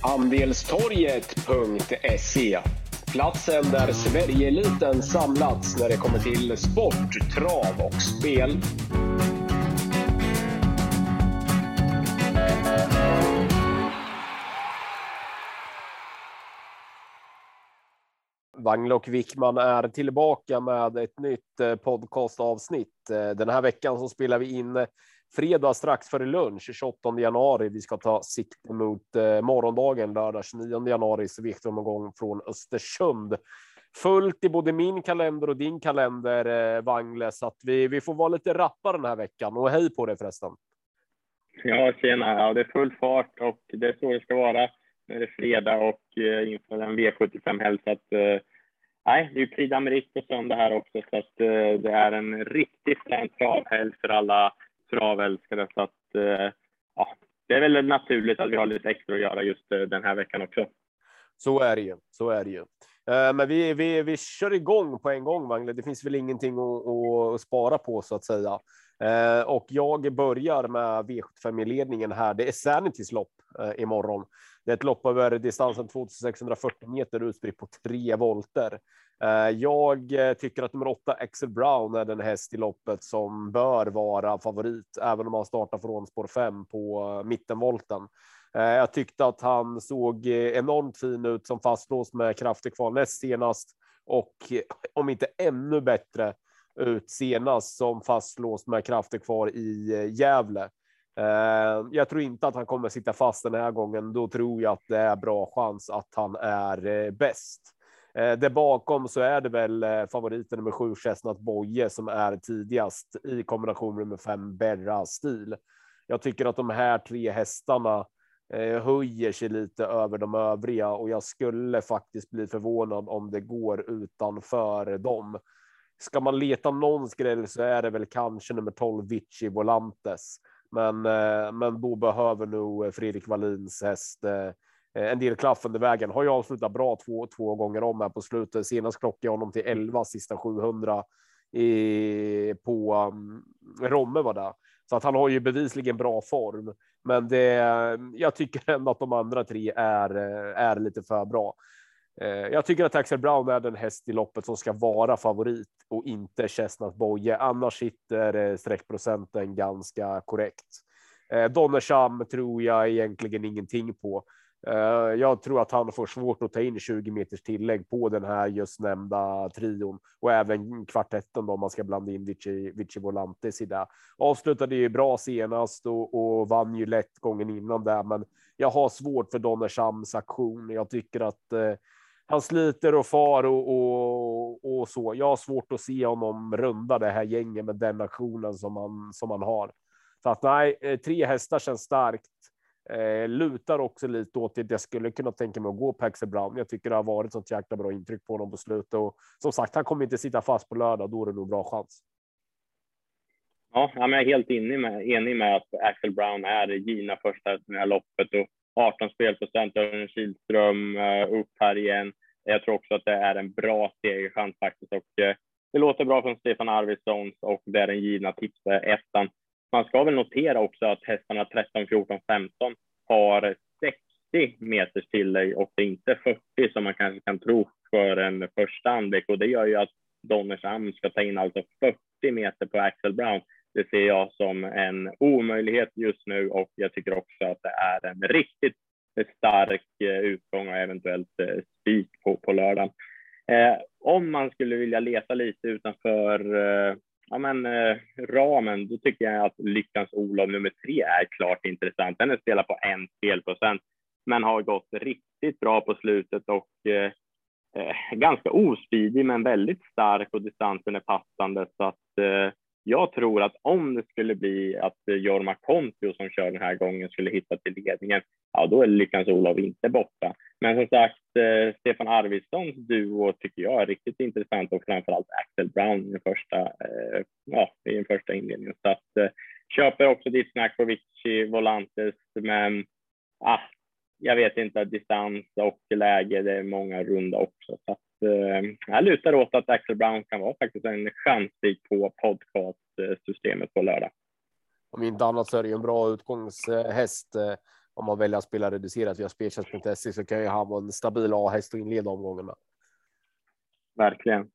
Andelstorget.se Platsen där Sverigeeliten samlats när det kommer till sport, trav och spel. Wangle och Wickman är tillbaka med ett nytt eh, podcastavsnitt. Eh, den här veckan så spelar vi in fredag strax före lunch 28 januari. Vi ska ta sikte mot eh, morgondagen lördag 29 januari så V-omgång från Östersund. Fullt i både min kalender och din kalender, eh, Wangle, så att vi, vi får vara lite rappa den här veckan. Och hej på dig förresten. Ja, tjena. Ja, det är full fart och det är så det ska vara Nu är det fredag och eh, inför en V75-helg. Så att, eh, nej, det är ju Prix d'Amérique på söndag här också, så att eh, det är en riktigt frän travhelg för alla travälskare. Så att, eh, ja, det är väl naturligt att vi har lite extra att göra just eh, den här veckan också. Så är det ju. Så är det ju. Eh, men vi, vi, vi kör igång på en gång, Wangle. Det finns väl ingenting att, att spara på så att säga. Eh, och jag börjar med V75-ledningen här. Det är Sanitys lopp imorgon. Det är ett lopp över distansen 2640 meter utspritt på tre volter. Eh, jag eh, tycker att nummer åtta Axel Brown är den häst i loppet som bör vara favorit, även om han startar från spår 5 på eh, mittenvolten. Jag tyckte att han såg enormt fin ut som fastlåst med krafter kvar näst senast och om inte ännu bättre ut senast som fastlåst med krafter kvar i Gävle. Jag tror inte att han kommer sitta fast den här gången. Då tror jag att det är bra chans att han är bäst. Eh, där bakom så är det väl eh, favoriten nummer sju Chestnut Boye som är tidigast i kombination med nummer fem Berra stil. Jag tycker att de här tre hästarna eh, höjer sig lite över de övriga och jag skulle faktiskt bli förvånad om det går utanför dem. Ska man leta någon skräll så är det väl kanske nummer 12 Vici Volantes. Men, eh, men då behöver nog Fredrik Wallins häst Eh, Eh, en del klaff under vägen. Har ju avslutat bra två, två gånger om här på slutet. Senast klockade jag honom till 11 sista 700 i, på um, Romme var det. Så att han har ju bevisligen bra form. Men det, jag tycker ändå att de andra tre är, eh, är lite för bra. Eh, jag tycker att Axel Brown är den häst i loppet som ska vara favorit och inte Chestnut Boye. Annars sitter streckprocenten ganska korrekt. Donnersham tror jag egentligen ingenting på. Eh, jag tror att han får svårt att ta in 20 meters tillägg på den här just nämnda trion och även kvartetten då om man ska blanda in Vici, Vici Volantes i det. Avslutade ju bra senast och, och vann ju lätt gången innan där, men jag har svårt för Donnershams aktion. Jag tycker att eh, han sliter och far och, och, och, så. Jag har svårt att se honom runda det här gänget med den aktionen som han som han har. Så att nej, eh, tre hästar känns starkt. Eh, lutar också lite åt att jag skulle kunna tänka mig att gå på Axel Brown. Jag tycker det har varit sånt jäkla bra intryck på honom på slutet och som sagt, han kommer inte sitta fast på lördag. Då är det nog bra chans. Ja, jag är helt enig med, enig med att Axel Brown är givna första i det här loppet och 18 spelprocent. Örjan Kihlström eh, upp här igen. Jag tror också att det är en bra segerchans faktiskt och eh, det låter bra från Stefan Arvidsson och det är den givna tipsettan. Man ska väl notera också att hästarna 13, 14, 15 har 60 meters tillägg och det är inte 40 som man kanske kan tro för en första anblick och det gör ju att Donnershamn ska ta in alltså 40 meter på Axel Brown. Det ser jag som en omöjlighet just nu och jag tycker också att det är en riktigt stark eh, utgång och eventuellt eh, spik på, på lördagen. Eh, om man skulle vilja leta lite utanför eh, ja, men, eh, men då tycker jag att Lyckans Olof nummer tre är klart intressant. Den är spelad på en spelprocent, men har gått riktigt bra på slutet och eh, eh ganska ospidig, men väldigt stark och distansen är passande. Så att eh, jag tror att om det skulle bli att Jorma Kontio som kör den här gången skulle hitta till ledningen, ja, då är Lyckans Olof inte borta. Men som sagt, eh, Stefan Arvidssons duo tycker jag är riktigt intressant och framförallt Axel Brown i den första, eh, ja, i den första inledningen. Så att, eh, köper också ditt snack på Vici Volantes, men ah, jag vet inte, distans och läge, det är många runda också. Så att, eh, jag lutar åt att Axel Brown kan vara faktiskt en chansspik på podcastsystemet på lördag. Om inte annat så är det ju en bra utgångshäst. Eh, om man väljer att spela reducerat via speltjänst.se så kan ju han vara en stabil A-häst och inleda omgångarna. Verkligen.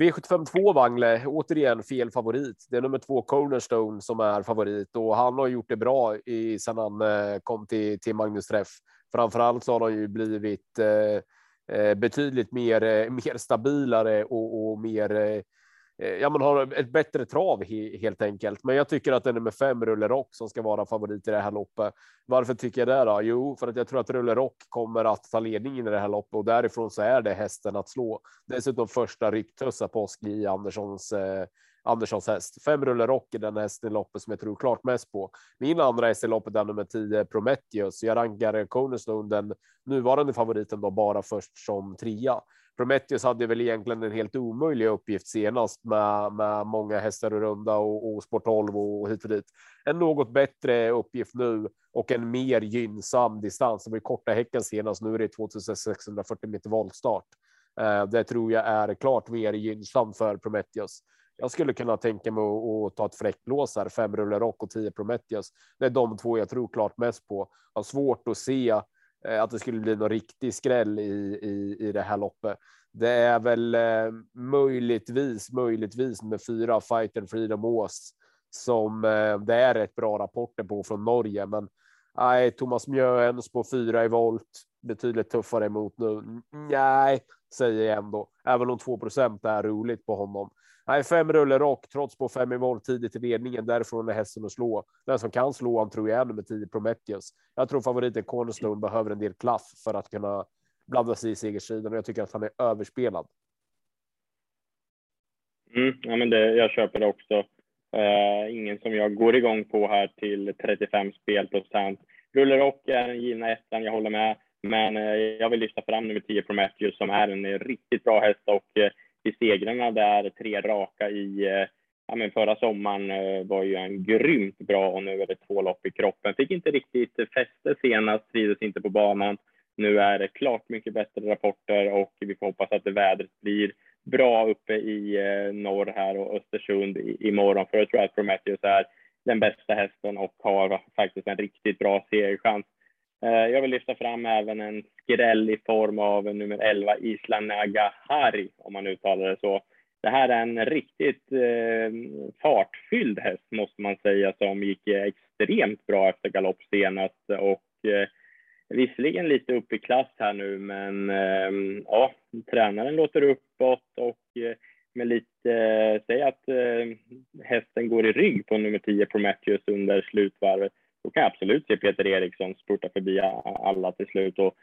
V752 Wangle, återigen fel favorit. Det är nummer två Cornerstone som är favorit och han har gjort det bra i sedan han eh, kom till, till Magnus Träff. Framförallt så har han ju blivit eh, eh betydligt mer, eh, mer stabilare och, och mer Eh, ja, man har ett bättre trav helt enkelt. Men jag tycker att det är nummer fem Rulle Rock som ska vara favorit i det här loppet. Varför tycker jag det då? Jo, för att jag tror att Rulle Rock kommer att ta ledningen i det här loppet och därifrån så är det hästen att slå. Dessutom första rycktussa påsk i Anderssons eh, Anderssons häst. Fem Rulle Rock är den hästen i loppet som jag tror klart mest på. Min andra häst i loppet är nummer 10 Prometheus. Jag rankar Cornerstone, den nuvarande favoriten, då bara först som trea. Prometheus hade väl egentligen en helt omöjlig uppgift senast med, med många hästar och runda och, och Sport 12 och hit och dit. En något bättre uppgift nu och en mer gynnsam distans. Det var korta häcken senast. Nu är det 2640 meter voltstart. Eh, det tror jag är klart mer gynnsamt för Prometheus. Jag skulle kunna tänka mig att ta ett fräcklås här, fem rullar rock och tio Prometheus. Det är de två jag tror klart mest på. Jag har svårt att se Eh, att det skulle bli någon riktig skräll i, i, i det här loppet. Det är väl eh, möjligtvis, möjligtvis med fyra fighter Freedom Ås som eh, det är rätt bra rapporter på från Norge, men nej, Thomas Mjöens på fyra i volt betydligt tuffare emot nu. Nej, säger jag ändå, även om 2% är roligt på honom. Nej, fem rullar rock trots på fem i mål tidigt i ledningen. Därifrån är hästen att slå. Den som kan slå han tror jag är nummer 10 Prometheus. Jag tror favoriten Cornerstone behöver en del klaff för att kunna blanda sig i segerstriden och jag tycker att han är överspelad. Mm, ja, men det, jag köper det också. Uh, ingen som jag går igång på här till 35 spelprocent. Ruller Rock är den givna ettan, jag håller med. Men uh, jag vill lyfta fram nummer 10 Prometheus som är en riktigt bra häst och uh, i segrarna där, tre raka i eh, ja, men förra sommaren eh, var ju en grymt bra och nu är det två lopp i kroppen. Fick inte riktigt fäste senast, trivdes inte på banan. Nu är det klart mycket bättre rapporter och vi får hoppas att det vädret blir bra uppe i eh, norr här och Östersund imorgon. För jag tror att Prometheus är den bästa hästen och har faktiskt en riktigt bra segerchans. Eh, jag vill lyfta fram även en skräll i form av nummer 11 Isla Nagahari, om man uttalar det så. Det här är en riktigt eh, fartfylld häst, måste man säga, som gick extremt bra efter galopp senast. Och, eh, visserligen lite upp i klass här nu, men eh, ja, tränaren låter uppåt och eh, med lite, eh, säg att eh, hästen går i rygg på nummer 10 Prometheus under slutvarvet då kan jag absolut se Peter Eriksson spurta förbi alla till slut. Och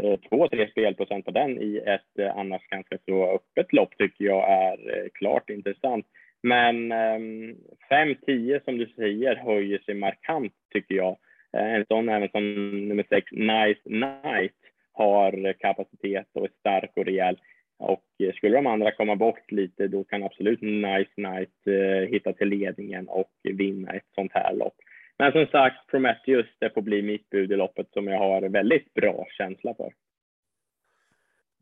eh, två, tre spelprocent på den i ett eh, annars ganska så öppet lopp tycker jag är eh, klart intressant. Men ehm, 5-10 som du säger höjer sig markant tycker jag. En sån även som nummer 6, Nice Night, har kapacitet och är stark och rejäl. Och skulle de andra komma bort lite, då kan absolut Nice Night hitta till ledningen och vinna ett sånt här lopp. Men som sagt, Prometheus, det får bli mitt bud i loppet som jag har väldigt bra känsla för.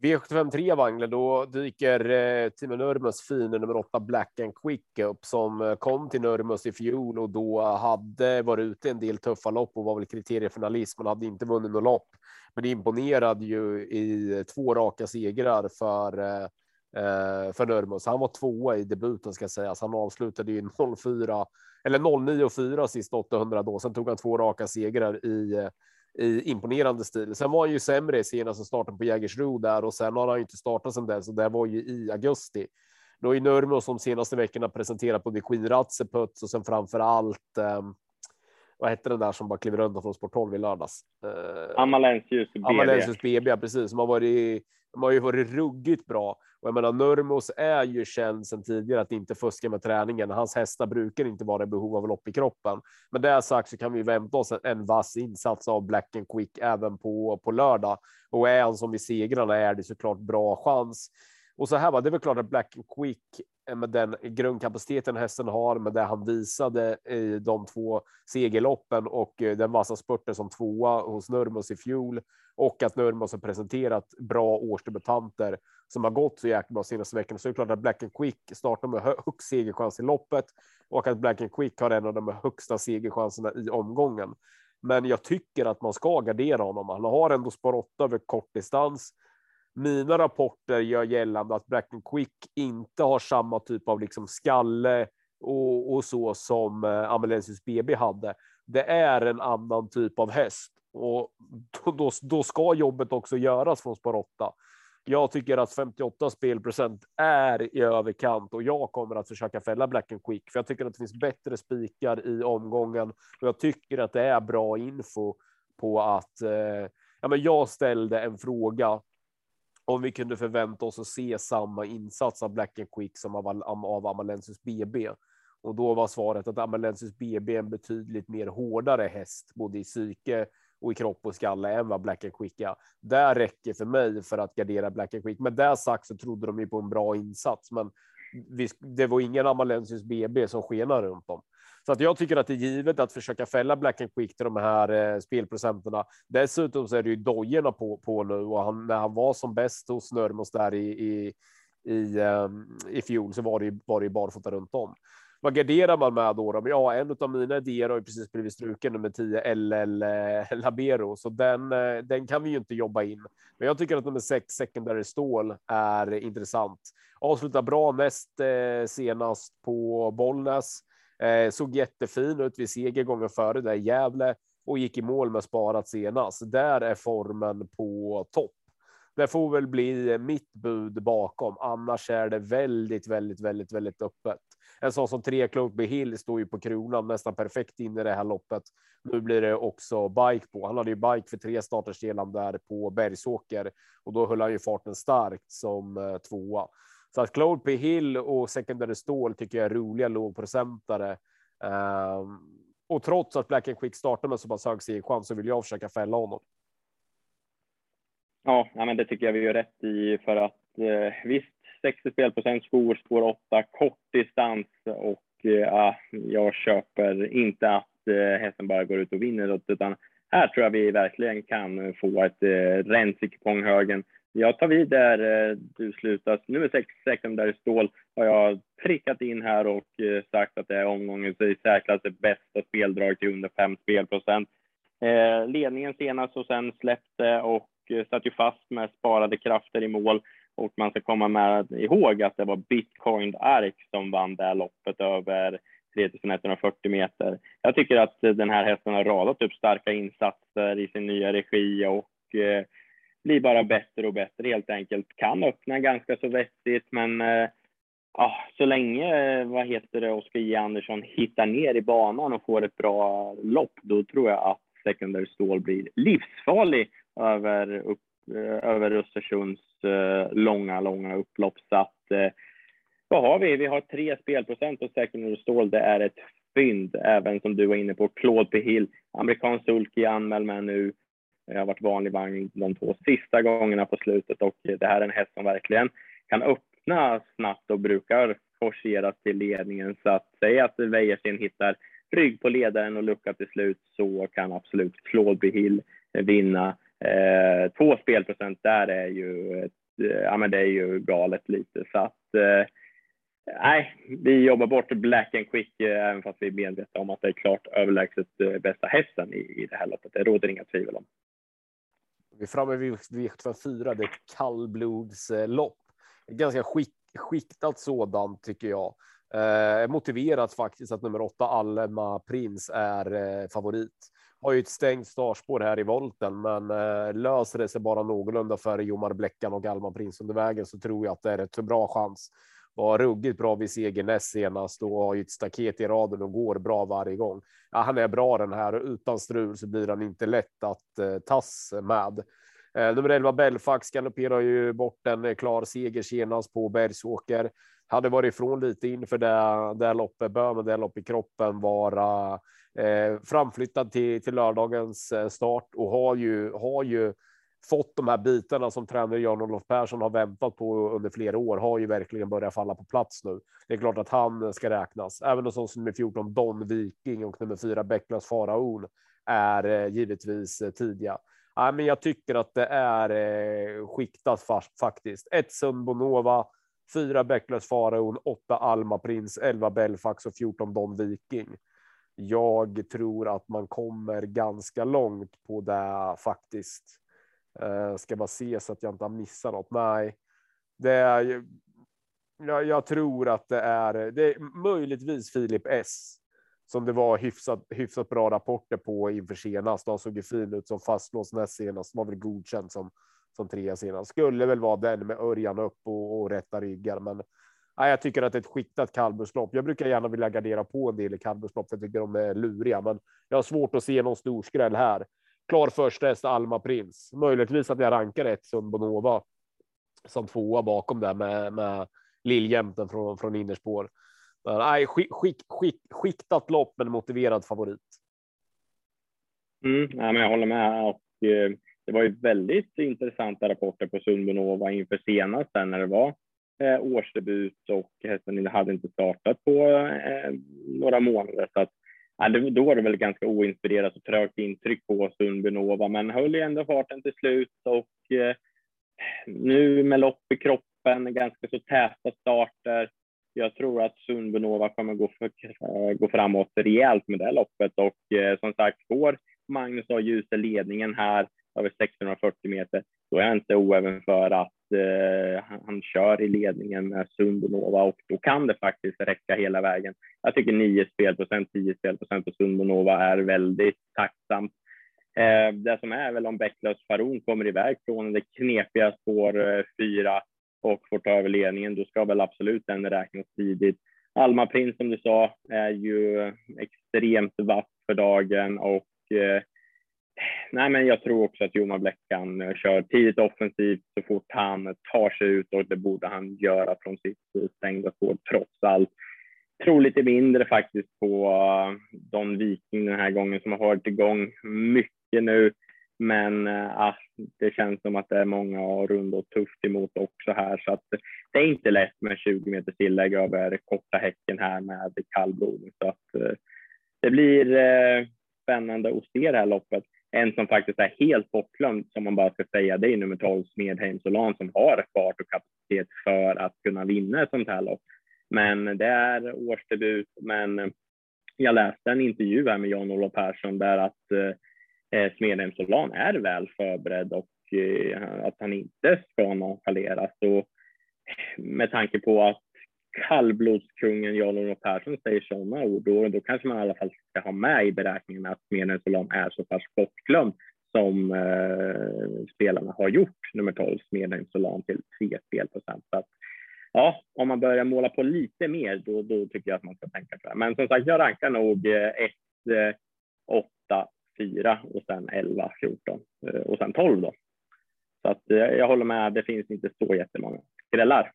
V753 Wangle, då dyker eh, Timo Nurmos fina nummer åtta Black and Quick upp som eh, kom till Nurmos i fjol och då hade varit ute en del tuffa lopp och var väl kriteriefinalist, men hade inte vunnit något lopp. Men det imponerade ju i eh, två raka segrar för eh, eh för Nurmos. Han var tvåa i debuten ska sägas. Han avslutade ju 04 eller 09 och 4 sist 800 då. Sen tog han två raka segrar i i imponerande stil. Sen var han ju sämre i senaste starten på Jägersro där och sen har han ju inte startat sen dess och det var ju i augusti. Då är Nurmo som senaste veckorna presenterat både Skidratseputs och sen framför allt. Eh, vad hette den där som bara kliver runt från Sport 12 i lördags? Eh, Amalensius BB. Amalensius BB, precis som har varit. De har ju varit ruggigt bra och jag menar, Nurmos är ju känd sedan tidigare att inte fuska med träningen. Hans hästar brukar inte vara i behov av lopp i kroppen. Men det sagt så kan vi vänta oss en vass insats av Black and Quick även på, på lördag. Och är han som vi segrarna är det såklart bra chans. Och så här var det är väl klart att Black and Quick Eh, med den grundkapaciteten hästen har, med det han visade i de två segerloppen och eh, den vassa spurten som tvåa hos Nurmos i fjol och att Nurmos har presenterat bra årsdebutanter som har gått så jäkla bra senaste veckan. Så det är klart att Black and Quick startar med högst segerchans i loppet och att Black and Quick har en av de högsta segerchanserna i omgången. Men jag tycker att man ska gardera honom. Han har ändå spår 8 över kortdistans. Mina rapporter gör gällande att Black and Quick inte har samma typ av liksom skalle och, och så som eh, Amalensis BB hade. Det är en annan typ av häst och då, då, då ska jobbet också göras från spår 8. Jag tycker att 58 spelprocent är i överkant och jag kommer att försöka fälla Black and Quick för jag tycker att det finns bättre spikar i omgången och jag tycker att det är bra info på att eh, ja, men jag ställde en fråga om vi kunde förvänta oss att se samma insats av Black and Quick som av, av Amalensis BB. Och då var svaret att Amalensis BB är en betydligt mer hårdare häst, både i psyke och i kropp och skalle än vad Black and Quick är. Det räcker för mig för att gardera Black and Quick. Med det sagt så trodde de ju på en bra insats, men det var ingen Amalensis BB som skenade runt om. Så att jag tycker att det är givet att försöka fälla Black and Quick till de här eh, spelprocenterna. Dessutom så är det ju dojorna på, på nu och han, när han var som bäst hos Nörmos där i, i, i, eh, i fjol så var det ju, var det ju barfota runt om. Vad garderar man med då? Ja, en av mina idéer har ju precis blivit struken nummer 10 LL eh, Labero, så den, eh, den kan vi ju inte jobba in. Men jag tycker att nummer 6 Secondary Stål är intressant. Avslutar bra näst eh, senast på Bollnäs. Eh, såg jättefin ut vid seger gången före där Gävle och gick i mål med sparat senast. Där är formen på topp. Det får väl bli mitt bud bakom. Annars är det väldigt, väldigt, väldigt, väldigt öppet. En sån som tre Cloakby Hill står ju på kronan nästan perfekt in i det här loppet. Nu blir det också bike på. Han hade ju bike för tre starters där på Bergsåker och då höll han ju farten starkt som eh, tvåa. Så att Cloud P Hill och Secondary Stål tycker jag är roliga lågprocentare. Um, och trots att Black and Quick startar med så pass hög segerchans så vill jag försöka fälla honom. Ja, men det tycker jag vi gör rätt i för att eh, visst, 60 spelprocent skor, spår 8, kort distans och eh, ah, jag köper inte att eh, hästen bara går ut och vinner utan här tror jag vi verkligen kan få ett eh, rens i kuponghögen jag tar vid där eh, du slutar. Nummer 6, Secondary Stål, har jag prickat in här och eh, sagt att det är omgångens i särklass bästa speldrag till under 5 spelprocent. Eh, ledningen senast och sen släppte och satt ju fast med sparade krafter i mål. Och man ska komma med ihåg att det var Bitcoin Ark som vann det här loppet över 3140 meter. Jag tycker att den här hästen har radat upp starka insatser i sin nya regi och blir bara bättre och bättre helt enkelt. Kan öppna ganska så vettigt, men eh, ja, så länge, eh, vad heter det, Oskar J Andersson hittar ner i banan och får ett bra lopp, då tror jag att Secondary Stål blir livsfarlig över, upp, eh, över Östersunds eh, långa, långa upplopp. Så att, vad har vi? Vi har tre spelprocent på Secondary Stål. Det är ett fynd, även som du var inne på, Claude P. Hill, amerikansk sulky anmäld med nu. Jag har varit vanlig vagn de två sista gångerna på slutet och det här är en häst som verkligen kan öppna snabbt och brukar forceras till ledningen. Så att säga att Wäjersten hittar rygg på ledaren och lucka till slut så kan absolut Claude Hill vinna. Eh, två spelprocent där är ju, ett, eh, ja, men det är ju galet lite. Så att, eh, nej, vi jobbar bort Black and Quick eh, även fast vi är medvetna om att det är klart överlägset eh, bästa hästen i, i det här loppet. Det råder inga tvivel om. Vi är framme vid V74. Det är ett kallblodslopp. Ganska skick, skiktat sådant tycker jag. Eh, motiverat faktiskt att nummer åtta Alma Prins är eh, favorit. Har ju ett stängt startspår här i volten, men eh, löser det sig bara någorlunda för Jomar Bläckan och Alma Prins under vägen så tror jag att det är ett bra chans. Var ruggigt bra vid seger näst senast och har ju ett staket i raden och går bra varje gång ja, han är bra den här och utan strul så blir han inte lätt att eh, tas med. Eh, nummer 11 Belfax galopperar ju bort en eh, klar seger senast på Bergsåker. Hade varit ifrån lite inför det, det loppet, bör med det lopp i kroppen vara eh, framflyttad till, till lördagens eh, start och har ju, har ju fått de här bitarna som tränare Jan-Olof Persson har väntat på under flera år har ju verkligen börjat falla på plats nu. Det är klart att han ska räknas. Även en sån som nummer 14 Don Viking och nummer 4 Becklas Faraon är eh, givetvis eh, tidiga. Ja, men jag tycker att det är eh, skiktat faktiskt. Ett Sundbonova, fyra Becklas Faraon, åtta Alma Prins, elva Belfax och 14 Don Viking. Jag tror att man kommer ganska långt på det faktiskt. Eh, ska bara se så att jag inte har missat något. Nej, det är. Jag, jag tror att det är, det är möjligtvis Filip S som det var hyfsat, hyfsat bra rapporter på inför senast. Han såg ju fin ut som fastlåst näst senast. Var väl godkänd som som trea senast. Skulle väl vara den med Örjan upp och, och rätta ryggar, men nej, jag tycker att det är ett skiktat kallblodslopp. Jag brukar gärna vilja gardera på en del i kallblodslopp. Jag tycker de är luriga, men jag har svårt att se någon stor skräll här. Klar första häst Alma Prins. Möjligtvis att jag rankar ett Sundbonova som tvåa bakom där med, med Liljämten från, från innerspår. Men, nej, skick, skick, skick, skiktat lopp, men motiverad favorit. Mm, nej, men jag håller med och eh, det var ju väldigt intressanta rapporter på Sundbonova inför senast när det var eh, årsdebut och hästen hade inte startat på eh, några månader. Så att, ja, det, då var det väl ganska oinspirerat och trögt intryck på Sundbynova, men höll ju ändå farten till slut och eh, nu med lopp i kroppen, ganska så täta starter. Jag tror att Sundbynova kommer gå, för, eh, gå framåt rejält med det loppet och eh, som sagt får Magnus A. Djuse ledningen här över 640 meter, då är jag inte oäven för att eh, han kör i ledningen med Sundonova och då kan det faktiskt räcka hela vägen. Jag tycker 9 spelprocent, 10 spelprocent på Sundonova är väldigt tacksamt. Eh, det som är väl om Bäcklös Faron kommer iväg från det knepiga spår 4 eh, och får ta över ledningen, då ska väl absolut den räknas tidigt. Alma Prins som du sa är ju extremt vass för dagen och eh, nej, men jag tror också att Joma Bläckan eh, kör tidigt offensivt så fort han tar sig ut och det borde han göra från sitt eh, stängda spår trots allt. Tror lite mindre faktiskt på eh, Don Viking den här gången som har varit igång mycket nu. Men äh, det känns som att det är många och runda och tufft emot också här så att det är inte lätt med 20 meters tillägg över korta häcken här med kallblod. Så att äh, det blir spännande att se det här loppet. En som faktiskt är helt bortglömd, som man bara ska säga, det är nummer 12 Smedheim Solan som har fart och kapacitet för att kunna vinna ett sånt här lopp. Men det är årsdebut, men eh, jag läste en intervju här med Jan-Olof Persson där att eh, eh, Smedheim Solan är väl förberedd och eh, att han inte ska nonchaleras. Och eh, med tanke på att kallblodskungen Jan-Olof Persson säger sådana ord, då, då kanske man i alla fall ska ha med i beräkningen att Menen Solam är så pass bortglömd som eh, spelarna har gjort, nummer 12, Smedheim Solan till 3 spelprocent. Så att, ja, om man börjar måla på lite mer, då, då tycker jag att man ska tänka på det. Men som sagt, jag rankar nog 1, 8, 4 och sen 11, 14 eh, och sen 12 då. Så att eh, jag håller med, det finns inte så jättemånga skrällar.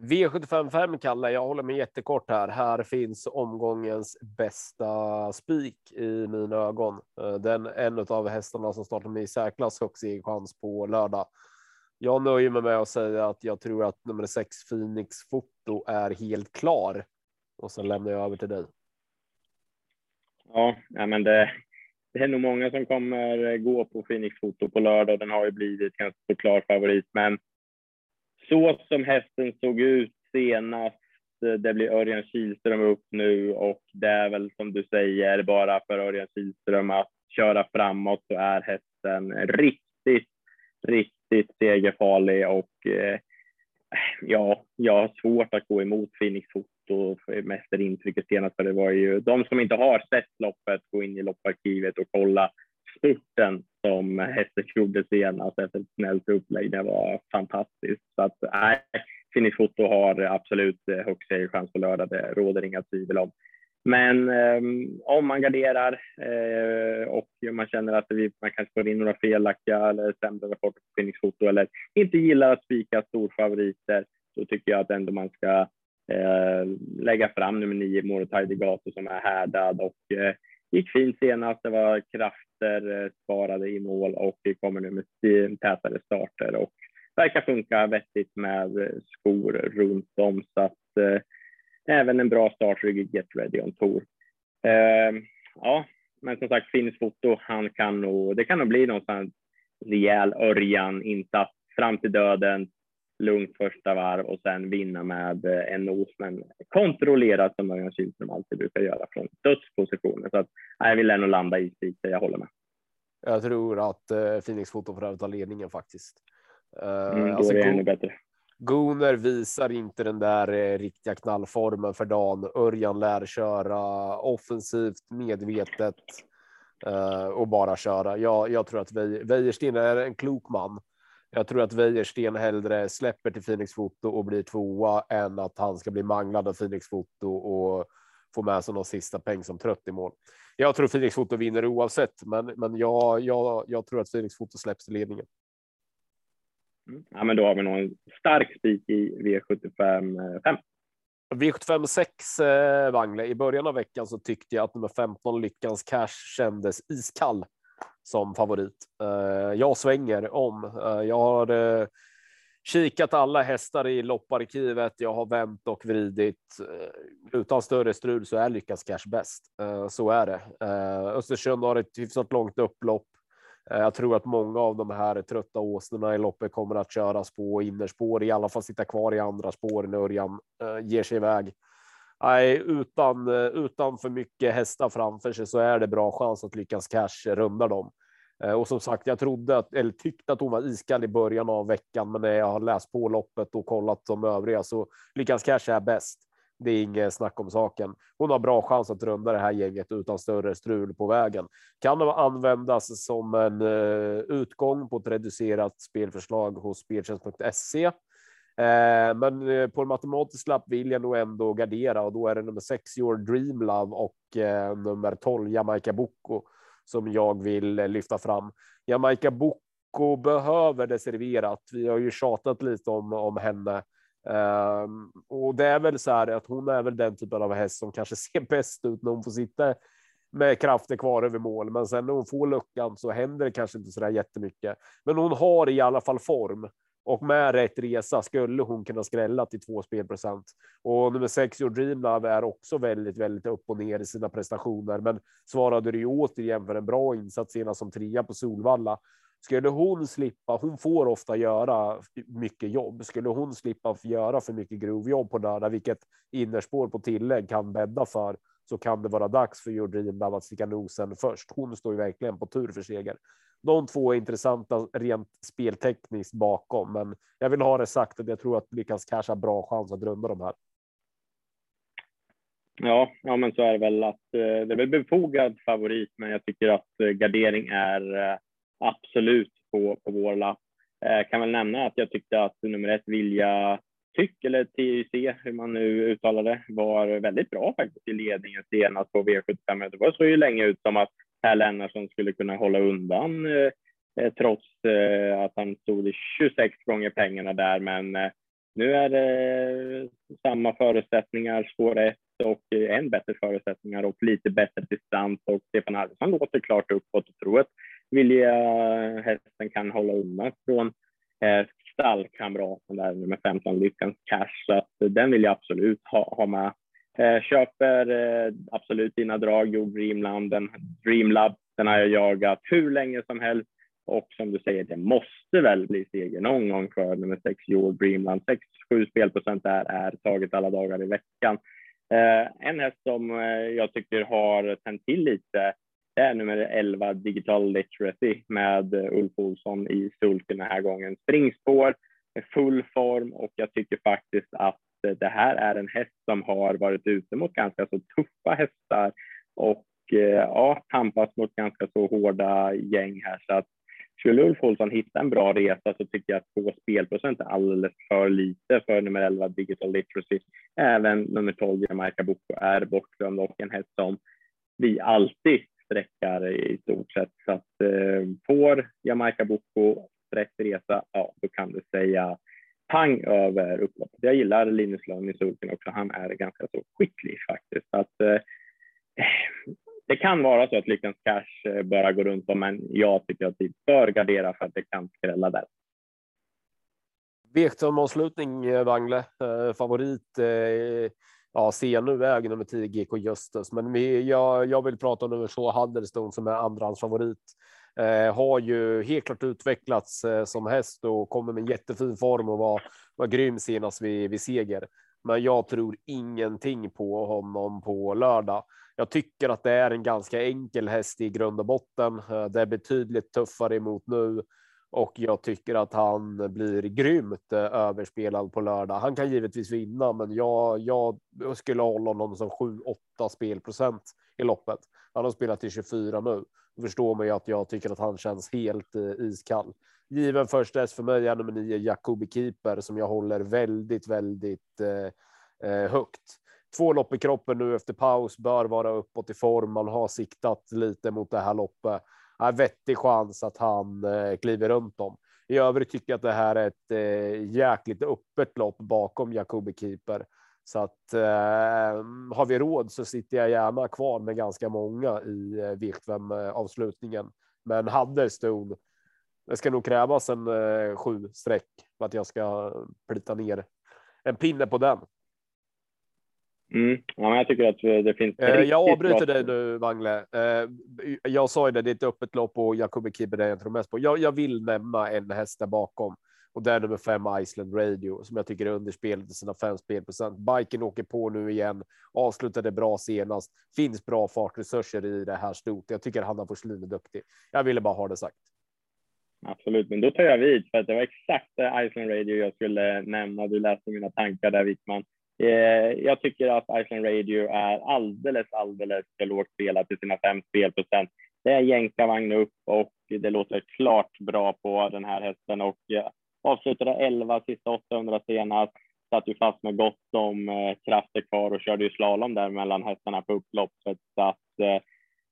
V755 Kalle, jag håller mig jättekort här. Här finns omgångens bästa spik i mina ögon. Eh, den en av hästarna som startar med i särklass högst egen chans på lördag. Jag nöjer mig med att säga att jag tror att nummer sex Phoenix foto är helt klar och sen lämnar jag över till dig. Ja, men det, det är nog många som kommer gå på Phoenix foto på lördag. Den har ju blivit ganska klar favorit, men så som hästen såg ut senast, eh, det blir Örjan Kihlström upp nu och det är väl som du säger bara för Örjan Kihlström att köra framåt så är hästen riktigt, riktigt segerfarlig och eh, ja, jag har svårt att gå emot Phoenix Foto mest intrycket senast, för det var ju de som inte har sett loppet, gå in i lopparkivet och kolla spurten som hästen gjorde senast efter ett snällt upplägg. Det var fantastiskt. Så att, nej, Finish Foto har absolut eh, högst segerchans på lördag. Det råder inga tvivel om. Men eh, om man garderar eh, och man känner att vi, man kanske får in några felaktiga eller sämre rapporter på Phoenix Foto eller inte gillar att spika storfavoriter, så tycker jag att ändå man ska eh, lägga fram nummer nio, Morotai som är härdad och eh, gick fint senast. Det var krafter eh, sparade i mål och vi kommer nu med tätare starter och verkar funka vettigt med eh, skor runt om så att eh, även en bra startrygg i Get Ready on Tour. Eh, ja, men som sagt, Finns foto, han kan nog, det kan nog bli någonstans rejäl Örjan insats fram till döden, lugnt första varv och sen vinna med en nos, men kontrollerat som Örjan Kihlström alltid brukar göra från dödspositioner. Så att, jag vill ändå landa i spik, jag håller med. Jag tror att uh, Phoenix Foto får överta ledningen faktiskt. Uh, mm, då alltså, är det ännu bättre. Gunnar visar inte den där eh, riktiga knallformen för dagen. Örjan lär köra offensivt, medvetet eh, och bara köra. Jag, jag tror att Wäjersten är en klok man. Jag tror att Wäjersten hellre släpper till Phoenix Foto och blir tvåa än att han ska bli manglad av Phoenix Foto och få med sig någon sista peng som trött i mål. Jag tror Phoenix Foto vinner oavsett, men, men jag, jag, jag tror att Phoenix Foto släpps till ledningen. Mm. Ja, men då har vi nog en stark spik i V75 5. V75 6 eh, Wangle. I början av veckan så tyckte jag att nummer 15 Lyckans Cash kändes iskall som favorit. Eh, jag svänger om. Eh, jag har eh, kikat alla hästar i lopparkivet. Jag har vänt och vridit. Utan större strul så är lyckas Cash bäst. Så är det. Östersund har ett hyfsat långt upplopp. Jag tror att många av de här trötta åsnorna i loppet kommer att köras på innerspår, i alla fall sitta kvar i andra spår när Örjan ger sig iväg. Nej, utan, eh, utan för mycket hästar framför sig så är det bra chans att lyckas cash runda dem. Eh, och som sagt, jag trodde att, eller tyckte att hon var iskall i början av veckan, men när jag har läst på loppet och kollat de övriga så lyckas cash är bäst. Det är inget snack om saken. Hon har bra chans att runda det här gänget utan större strul på vägen. Kan det användas som en eh, utgång på ett reducerat spelförslag hos speltjänst.se. Eh, men eh, på en matematisk lapp vill jag nog ändå gardera och då är det nummer 6 Your Dream Love och eh, nummer 12 Jamaica Boko som jag vill lyfta fram. Jamaica Boko behöver det serverat. Vi har ju tjatat lite om, om henne Um, och det är väl så här att hon är väl den typen av häst som kanske ser bäst ut när hon får sitta med krafter kvar över mål. Men sen när hon får luckan så händer det kanske inte så där jättemycket. Men hon har i alla fall form och med rätt resa skulle hon kunna skrälla till två spelprocent. Och nummer sex, Your Dream Love, är också väldigt, väldigt upp och ner i sina prestationer, men svarade det ju återigen för en bra insats senast som trea på Solvalla skulle hon slippa, hon får ofta göra mycket jobb. Skulle hon slippa göra för mycket grovjobb på lördag, vilket innerspår på tillägg kan bädda för, så kan det vara dags för Jordin att sticka nosen först. Hon står ju verkligen på tur för seger. De två är intressanta rent speltekniskt bakom, men jag vill ha det sagt att jag tror att Lyckans Cash har bra chans att runda de här. Ja, ja, men så är det väl att eh, det är väl befogad favorit, men jag tycker att eh, gardering är eh, absolut på, på vår lapp. Eh, kan väl nämna att jag tyckte att nummer ett Vilja Tyck, eller TIC, hur man nu uttalar det, var väldigt bra faktiskt i ledningen senast på V75. Det var så ju länge ut som att Per Lennartsson skulle kunna hålla undan eh, eh, trots eh, att han stod i 26 gånger pengarna där. Men eh, nu är det samma förutsättningar, spår 1 och eh, än bättre förutsättningar och lite bättre distans och Stefan Arvidsson låter klart uppåt och tror att vilja hästen kan hålla undan från eh, stallkamraten där nummer 15, Lyckans Cash. Så att eh, den vill jag absolut ha, ha med. Eh, köper eh, absolut dina drag, Jo Dreamland, den Dreamlab, den har jag jagat hur länge som helst. Och som du säger, det måste väl bli seger någon gång för nummer 6, Your Dreamland. 6-7 spelprocent där är taget alla dagar i veckan. Eh, en häst som eh, jag tycker har tänt till lite det är nummer 11, Digital Literacy med eh, Ulf Olsson i sulken den här gången. Springspår, full form och jag tycker faktiskt att Eh, det här är en häst som har varit ute mot ganska så tuffa hästar och eh, ja, tampats mot ganska så hårda gäng här. Så att skulle Ulf Olsson hitta en bra resa så tycker jag att två spelprocent är alldeles för lite för nummer 11 Digital Literacy. Även nummer 12 Jamaica Boko är bortglömd och en häst som vi alltid sträckar i stort sett. Så att eh, får Jamaica Boko rätt resa, ja, då kan du säga pang över upploppet. Jag gillar Linus Lönn i sulken också. Han är ganska så skicklig faktiskt. Att, eh, det kan vara så att Lyckans Cash eh, börjar gå runt om, men jag tycker att vi bör gardera för att det kan skrälla där. V-avslutning, eh, Wangle. Eh, favorit eh, ja, se nu är nummer 10 GK Justus, men vi, jag, jag vill prata om nummer två Halderstone som är andrahandsfavorit. Eh, har ju helt klart utvecklats eh, som häst och kommer med en jättefin form och var, var grym senast vid, vid seger. Men jag tror ingenting på honom på lördag. Jag tycker att det är en ganska enkel häst i grund och botten. Eh, det är betydligt tuffare emot nu och jag tycker att han blir grymt eh, överspelad på lördag. Han kan givetvis vinna, men jag, jag skulle hålla honom som 7-8 spelprocent i loppet. Han har spelat till 24 nu. Förstår man ju att jag tycker att han känns helt eh, iskall. Given första häst för mig är nummer nio Jacobi Keeper som jag håller väldigt, väldigt eh, eh, högt. Två lopp i kroppen nu efter paus bör vara uppåt i form. Man har siktat lite mot det här loppet är vettig chans att han eh, kliver runt dem. I övrigt tycker jag att det här är ett eh, jäkligt öppet lopp bakom Jacobi Keeper. Så att eh, har vi råd så sitter jag gärna kvar med ganska många i eh, V75 avslutningen. Men hade Stone. Det ska nog krävas en eh, sju streck för att jag ska plita ner en pinne på den. Mm. Ja, men jag tycker att det finns. Eh, jag avbryter dig nu, Wangle. Eh, jag sa ju det, det är ett öppet lopp och Jakobi Kibbe jag tror mest på. Jag, jag vill nämna en häst där bakom och det är nummer fem Iceland Radio som jag tycker är underspelad i sina fem spelprocent. Biken åker på nu igen, avslutade bra senast. Finns bra fartresurser i det här stort. Jag tycker Hanna Forslin är duktig. Jag ville bara ha det sagt. Absolut, men då tar jag vid för att det var exakt eh, Iceland Radio jag skulle eh, nämna. Du läste mina tankar där Wickman. Eh, jag tycker att Iceland Radio är alldeles, alldeles för lågt spelat i sina fem spelprocent. Det är jänkarvagn upp och det låter klart bra på den här hästen och avslutade 11 sista 800 senast. Satt ju fast med gott om eh, krafter kvar och körde ju slalom där mellan hästarna på upploppet. Så att, eh,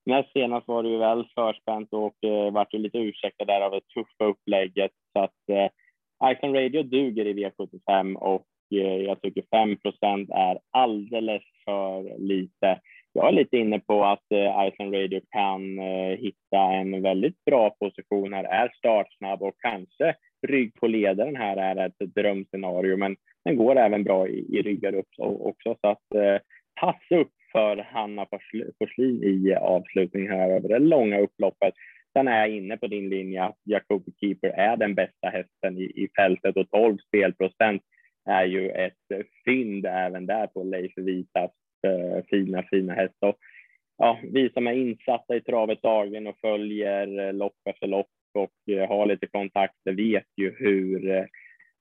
näst senast var det ju väl förspänt och eh, vart ju lite ursäktad där av det tuffa upplägget. Så att eh, Icon Radio duger i V75 och Eh, jag tycker 5% är alldeles för lite. Jag är lite inne på att eh, Iceland Radio kan eh, hitta en väldigt bra position här, är startsnabb och kanske rygg på ledaren här är ett drömscenario, men den går även bra i, i ryggar upp också. Så att eh, pass upp för Hanna Forslin i avslutning här över det långa upploppet. Sen är jag inne på din linje att Jacobi Keeper är den bästa hästen i, i fältet och 12 spelprocent är ju ett fynd även där på Leif Vitas eh, fina, fina häst. Och, ja, vi som är insatta i travet dagligen och följer eh, lopp efter lopp och eh, har lite kontakter vet ju hur eh,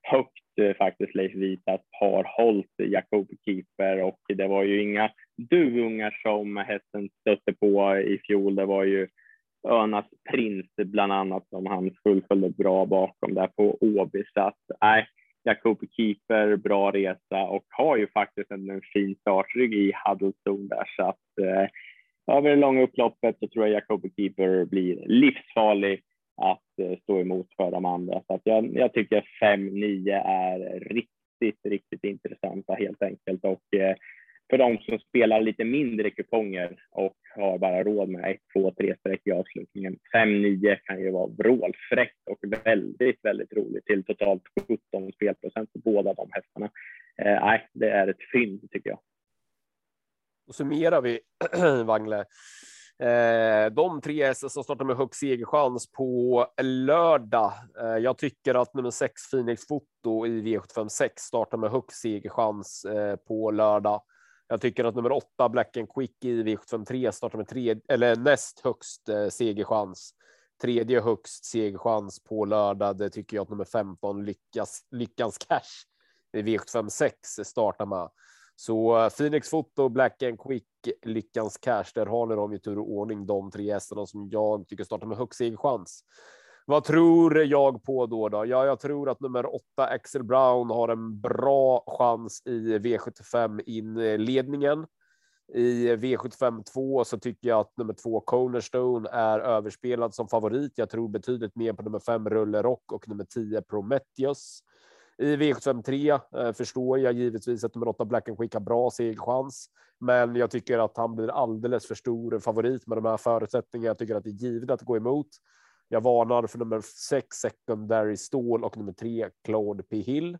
högt eh, faktiskt Leif Vitas har hållit Jakob Keeper och det var ju inga duvungar som hästen stötte på i fjol. Det var ju Önas prins bland annat som han fullföljde bra bakom där på Åby. Så att, nej, Jakob Keeper, bra resa och har ju faktiskt en, en fin startrygg i Huddlestone där så att eh, över det långa upploppet så tror jag Jakob Keeper blir livsfarlig att eh, stå emot för de andra. Så att jag, jag tycker 5-9 är riktigt, riktigt intressanta helt enkelt och eh, för de som spelar lite mindre kuponger och har bara råd med ett, två, tre streck i avslutningen. 5-9 kan ju vara vrålfräckt och väldigt, väldigt roligt till totalt 17 spelprocent på båda de hästarna. Eh, nej, det är ett fynd tycker jag. Och summerar vi Wangle. Eh, de tre hästar som startar med högst segerchans på lördag. Eh, jag tycker att nummer sex Phoenix Foto i V756 startar med högst segerchans eh, på lördag. Jag tycker att nummer åtta Black and Quick i V753 startar med tre eller näst högst eh, segerchans. Tredje högst segerchans på lördag. Det tycker jag att nummer 15 lyckas lyckans cash i V756 startar med. Så Phoenix Foto, Black and Quick, Lyckans Cash. Där har ni dem i tur och ordning. De tre hästarna som jag tycker startar med högst segerchans. Vad tror jag på då? då? Ja, jag tror att nummer åtta Axel Brown har en bra chans i V75 inledningen. Eh, I V75 2 så tycker jag att nummer två Cornerstone är överspelad som favorit. Jag tror betydligt mer på nummer fem Rulle Rock och nummer tio, Prometheus. I V75 3 eh, förstår jag givetvis att nummer 8 Black and Quick har bra segerchans, men jag tycker att han blir alldeles för stor favorit med de här förutsättningarna. Jag tycker att det är givet att gå emot. Jag varnar för nummer 6 Secondary Stål och nummer 3 Claude P Hill.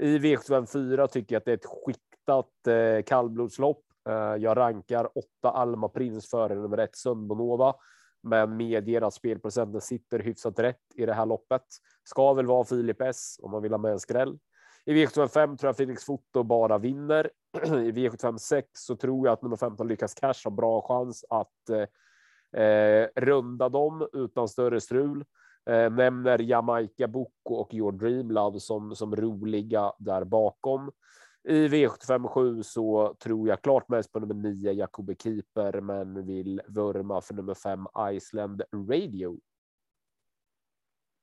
I V754 tycker jag att det är ett skiktat eh, kallblodslopp. Eh, jag rankar 8 Alma Prins före nummer 1 Sundbonova men medger att spelprocenten sitter hyfsat rätt i det här loppet. Ska väl vara Filip S om man vill ha med en skräll. I V75 tror jag Felix Foto bara vinner. I V75 6 så tror jag att nummer 15 lyckas cash har bra chans att eh, eh, runda dem utan större strul. Eh, nämner Jamaica Boko och Your Dream Love som, som roliga där bakom. I V75 7 så tror jag klart mest på nummer 9 Jakobe Keeper, men vill vurma för nummer 5 Iceland Radio.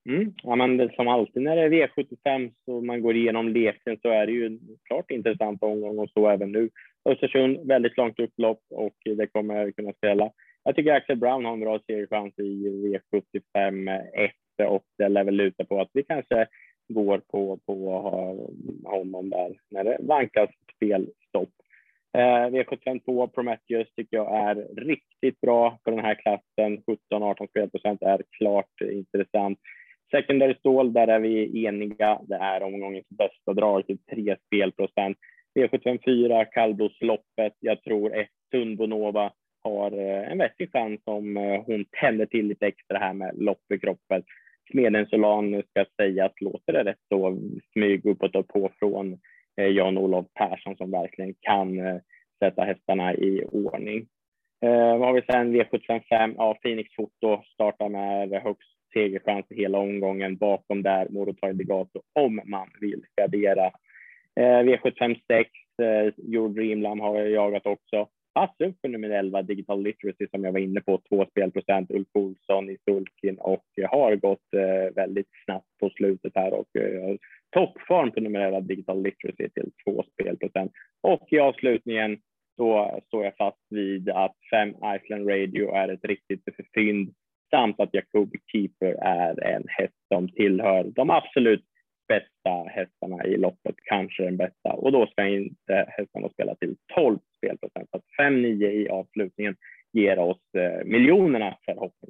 Mm. Ja, men som alltid när det är V75 så man går igenom leken så är det ju klart intressant omgång och så även nu. Östersund väldigt långt upplopp och det kommer jag kunna ställa. Jag tycker Axel Brown har en bra seriechans i V75 1 och det lär väl luta på att vi kanske går på, på när det vankas spelstopp. Eh, V752 Prometheus tycker jag är riktigt bra på den här klassen. 17-18 spelprocent är klart intressant. Secondary stål, där är vi eniga. Det är omgångens bästa drag till 3 spelprocent. V754 kallblodsloppet. Jag tror ett Tunbonova har eh, en vettig chans om eh, hon tänder till lite extra här med lopp i kroppen. Smeden Solan ska sägas, låter det rätt så smyg uppåt och på från Eh, Jan-Olof Persson som verkligen kan eh, sätta hästarna i ordning. Eh, vad har vi sen? V755, ja, Phoenix Foto startar med högst segerchans i hela omgången. Bakom där Morotai Degato om man vill gardera. Eh, V756, eh, Your Dreamland har jag jagat också. Pass upp för nummer 11, Digital Literacy, som jag var inne på. Två spelprocent, Ulf Olsson i sulkin och har gått eh, väldigt snabbt på slutet här och eh, fortfarande på nummer 11, Digital Literacy till två spelprocent. Och i avslutningen så står jag fast vid att fem Iceland Radio är ett riktigt fynd samt att Jacobi Keeper är en häst som tillhör de absolut bästa hästarna i loppet, kanske den bästa. Och då ska inte hästarna spela till 12 spelprocent. Så 5-9 i avslutningen ger oss eh, miljonerna förhoppningsvis.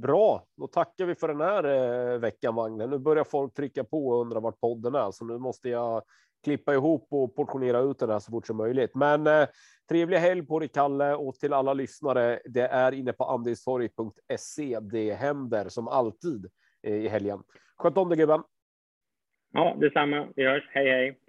Bra, då tackar vi för den här eh, veckan, Magne. Nu börjar folk trycka på och undra vart podden är, så nu måste jag klippa ihop och portionera ut den här så fort som möjligt. Men eh, trevlig helg på dig, Kalle, och till alla lyssnare. Det är inne på andelstorg.se. Det händer som alltid eh, i helgen. Sköt om dig, gubben. Ja, detsamma. Vi hörs. Hej, hej.